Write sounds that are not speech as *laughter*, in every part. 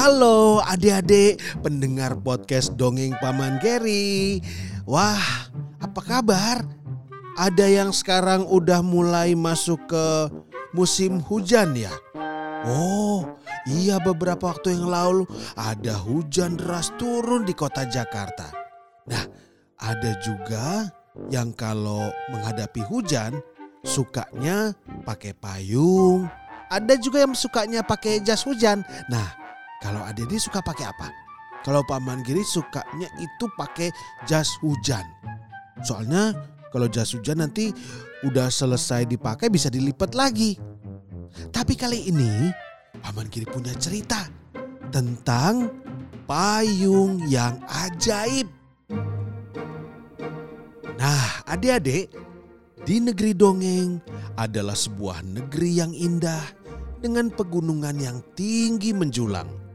Halo adik-adik pendengar podcast Dongeng Paman Geri. Wah, apa kabar? Ada yang sekarang udah mulai masuk ke musim hujan ya? Oh, iya beberapa waktu yang lalu ada hujan deras turun di kota Jakarta. Nah, ada juga yang kalau menghadapi hujan sukanya pakai payung. Ada juga yang sukanya pakai jas hujan. Nah, kalau adik-adik suka pakai apa? Kalau Paman Giri sukanya itu pakai jas hujan. Soalnya kalau jas hujan nanti udah selesai dipakai bisa dilipat lagi. Tapi kali ini Paman Giri punya cerita tentang payung yang ajaib. Nah, adik-adik, di negeri dongeng adalah sebuah negeri yang indah dengan pegunungan yang tinggi menjulang.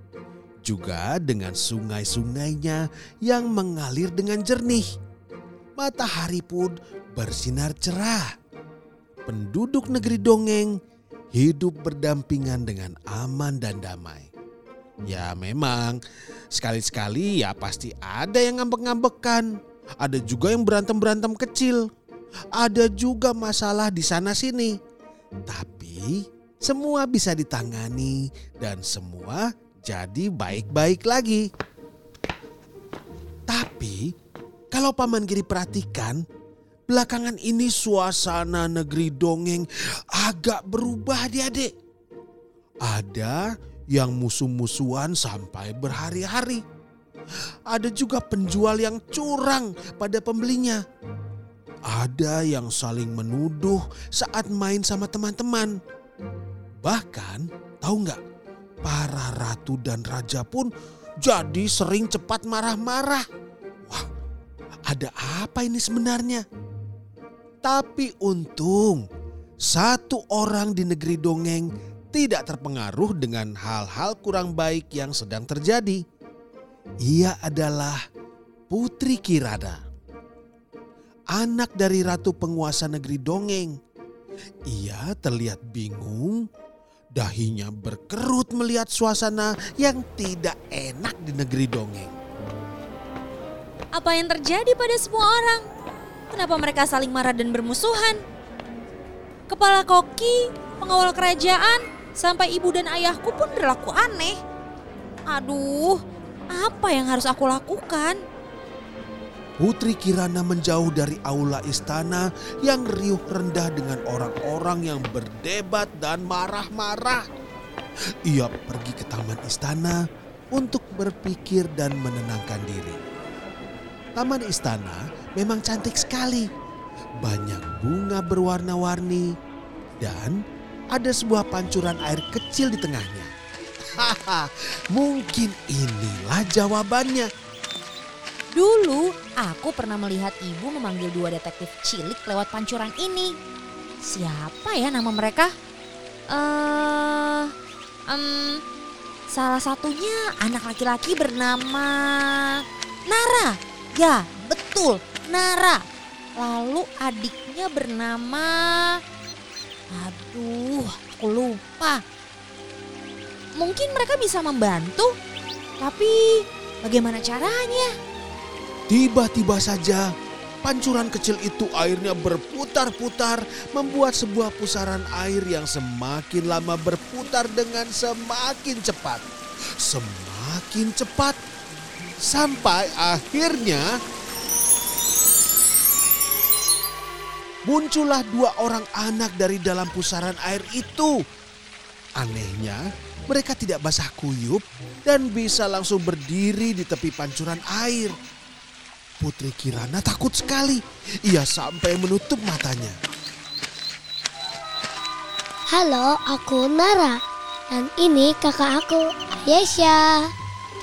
Juga dengan sungai-sungainya yang mengalir dengan jernih. Matahari pun bersinar cerah. Penduduk negeri dongeng hidup berdampingan dengan aman dan damai. Ya memang sekali-sekali ya pasti ada yang ngambek-ngambekan. Ada juga yang berantem-berantem kecil. Ada juga masalah di sana sini. Tapi semua bisa ditangani dan semua jadi baik-baik lagi. Tapi kalau Paman Giri perhatikan, belakangan ini suasana negeri dongeng agak berubah adik-adik. Ada yang musuh-musuhan sampai berhari-hari. Ada juga penjual yang curang pada pembelinya. Ada yang saling menuduh saat main sama teman-teman. Bahkan tahu nggak, para ratu dan raja pun jadi sering cepat marah-marah. Wah, ada apa ini sebenarnya? Tapi untung satu orang di negeri dongeng tidak terpengaruh dengan hal-hal kurang baik yang sedang terjadi. Ia adalah Putri Kirana. Anak dari ratu penguasa negeri dongeng. Ia terlihat bingung, dahinya berkerut melihat suasana yang tidak enak di negeri dongeng. Apa yang terjadi pada semua orang? Kenapa mereka saling marah dan bermusuhan? Kepala koki, pengawal kerajaan, sampai ibu dan ayahku pun berlaku aneh. Aduh, apa yang harus aku lakukan? Putri Kirana menjauh dari aula istana yang riuh rendah dengan orang-orang yang berdebat dan marah-marah. Ia pergi ke taman istana untuk berpikir dan menenangkan diri. Taman istana memang cantik sekali. Banyak bunga berwarna-warni dan ada sebuah pancuran air kecil di tengahnya. *laughs* Haha, mungkin inilah jawabannya. Dulu aku pernah melihat ibu memanggil dua detektif cilik lewat pancuran ini. Siapa ya nama mereka? Eh, em, salah satunya anak laki-laki bernama Nara. Ya, betul, Nara. Lalu adiknya bernama Aduh, aku lupa. Mungkin mereka bisa membantu, tapi bagaimana caranya? Tiba-tiba saja pancuran kecil itu airnya berputar-putar membuat sebuah pusaran air yang semakin lama berputar dengan semakin cepat. Semakin cepat sampai akhirnya muncullah dua orang anak dari dalam pusaran air itu. Anehnya, mereka tidak basah kuyup dan bisa langsung berdiri di tepi pancuran air. Putri Kirana takut sekali. Ia sampai menutup matanya. Halo, aku Nara. Dan ini kakak aku, Ayesha.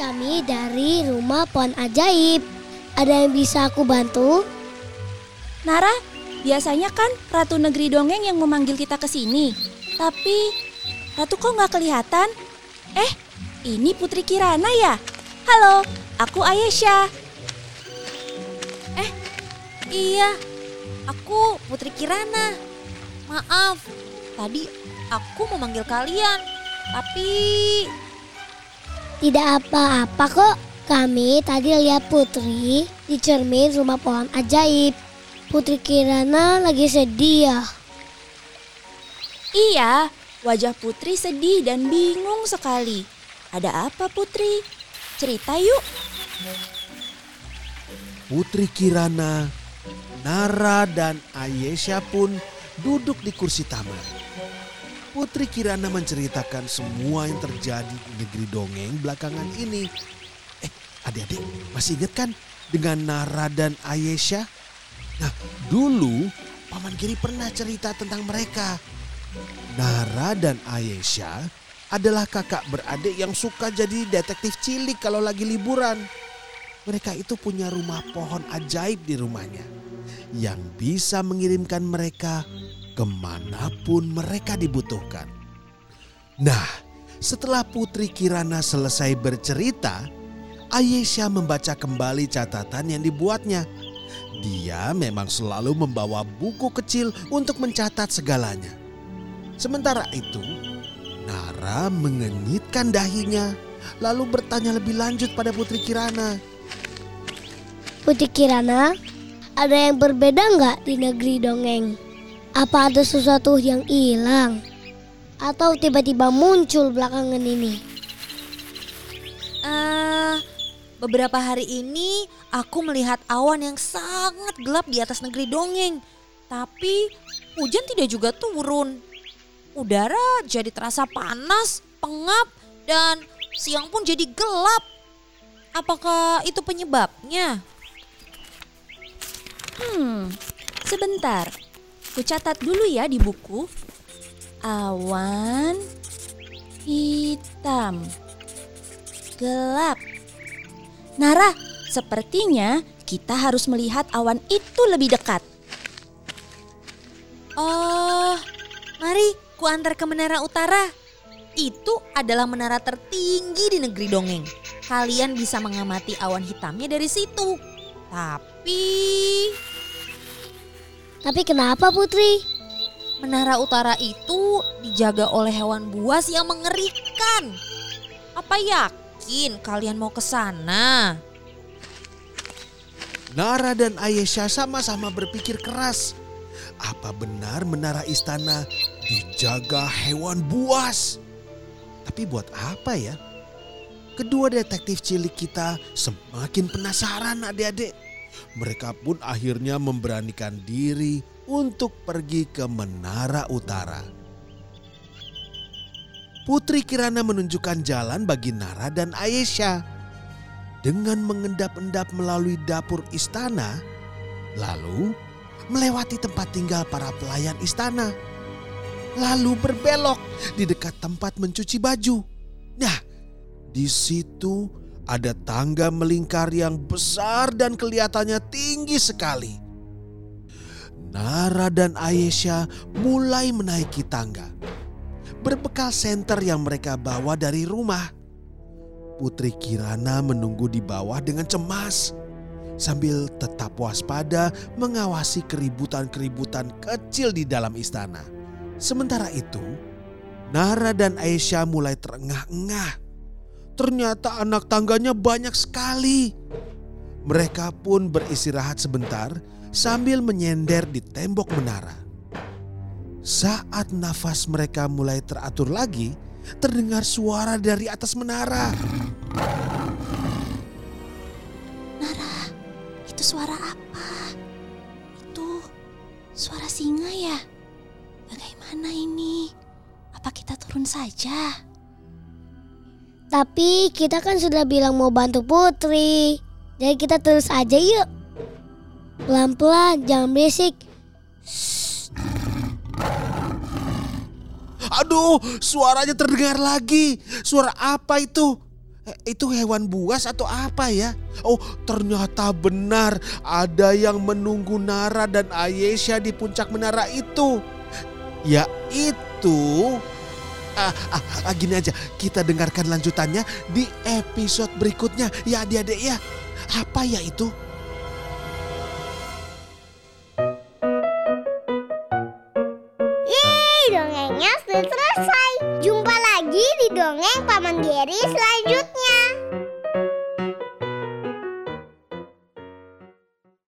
Kami dari rumah pohon ajaib. Ada yang bisa aku bantu? Nara, biasanya kan Ratu Negeri Dongeng yang memanggil kita ke sini. Tapi Ratu kok nggak kelihatan? Eh, ini Putri Kirana ya? Halo, aku Ayesha. Iya. Aku Putri Kirana. Maaf, tadi aku memanggil kalian. Tapi Tidak apa-apa kok. Kami tadi lihat Putri di cermin rumah pohon ajaib. Putri Kirana lagi sedih ya. Iya, wajah Putri sedih dan bingung sekali. Ada apa Putri? Cerita yuk. Putri Kirana, Nara dan Ayesha pun duduk di kursi taman. Putri Kirana menceritakan semua yang terjadi di negeri dongeng belakangan ini. Eh, adik-adik masih ingat kan dengan Nara dan Ayesha? Nah, dulu Paman Giri pernah cerita tentang mereka. Nara dan Ayesha adalah kakak beradik yang suka jadi detektif cilik kalau lagi liburan. Mereka itu punya rumah pohon ajaib di rumahnya yang bisa mengirimkan mereka ke mana pun mereka dibutuhkan. Nah, setelah Putri Kirana selesai bercerita, Ayesha membaca kembali catatan yang dibuatnya. Dia memang selalu membawa buku kecil untuk mencatat segalanya. Sementara itu, Nara mengenyitkan dahinya lalu bertanya lebih lanjut pada Putri Kirana. Putri Kirana, ada yang berbeda nggak di negeri dongeng? Apa ada sesuatu yang hilang? Atau tiba-tiba muncul belakangan ini? eh beberapa hari ini aku melihat awan yang sangat gelap di atas negeri dongeng. Tapi hujan tidak juga turun. Udara jadi terasa panas, pengap, dan siang pun jadi gelap. Apakah itu penyebabnya? Hmm, sebentar. Ku catat dulu ya di buku. Awan hitam gelap. Nara, sepertinya kita harus melihat awan itu lebih dekat. Oh, mari ku antar ke Menara Utara. Itu adalah menara tertinggi di negeri dongeng. Kalian bisa mengamati awan hitamnya dari situ. Tapi Tapi kenapa Putri? Menara Utara itu dijaga oleh hewan buas yang mengerikan. Apa yakin kalian mau ke sana? Nara dan Ayesha sama-sama berpikir keras. Apa benar menara istana dijaga hewan buas? Tapi buat apa ya? Kedua detektif cilik kita semakin penasaran adik-adik. Mereka pun akhirnya memberanikan diri untuk pergi ke Menara Utara. Putri Kirana menunjukkan jalan bagi Nara dan Ayesha. Dengan mengendap-endap melalui dapur istana, lalu melewati tempat tinggal para pelayan istana. Lalu berbelok di dekat tempat mencuci baju. Nah, di situ ada tangga melingkar yang besar dan kelihatannya tinggi sekali. Nara dan Ayesha mulai menaiki tangga. Berbekal senter yang mereka bawa dari rumah. Putri Kirana menunggu di bawah dengan cemas. Sambil tetap waspada mengawasi keributan-keributan kecil di dalam istana. Sementara itu, Nara dan Aisyah mulai terengah-engah. Ternyata anak tangganya banyak sekali. Mereka pun beristirahat sebentar sambil menyender di tembok menara. Saat nafas mereka mulai teratur lagi, terdengar suara dari atas menara. Nara, itu suara apa? Itu suara singa ya? Bagaimana ini? Apa kita turun saja? Tapi kita kan sudah bilang mau bantu Putri. Jadi kita terus aja yuk. Pelan-pelan, jangan berisik. Aduh, suaranya terdengar lagi. Suara apa itu? Eh, Itu hewan buas atau apa ya? Oh, ternyata benar ada yang menunggu Nara dan Ayesha di puncak menara itu. Yaitu ah, ah, ah, gini aja, kita dengarkan lanjutannya di episode berikutnya ya adik-adik ya. Apa ya itu? Yeay, dongengnya sudah selesai. Jumpa lagi di dongeng Paman Geri selanjutnya.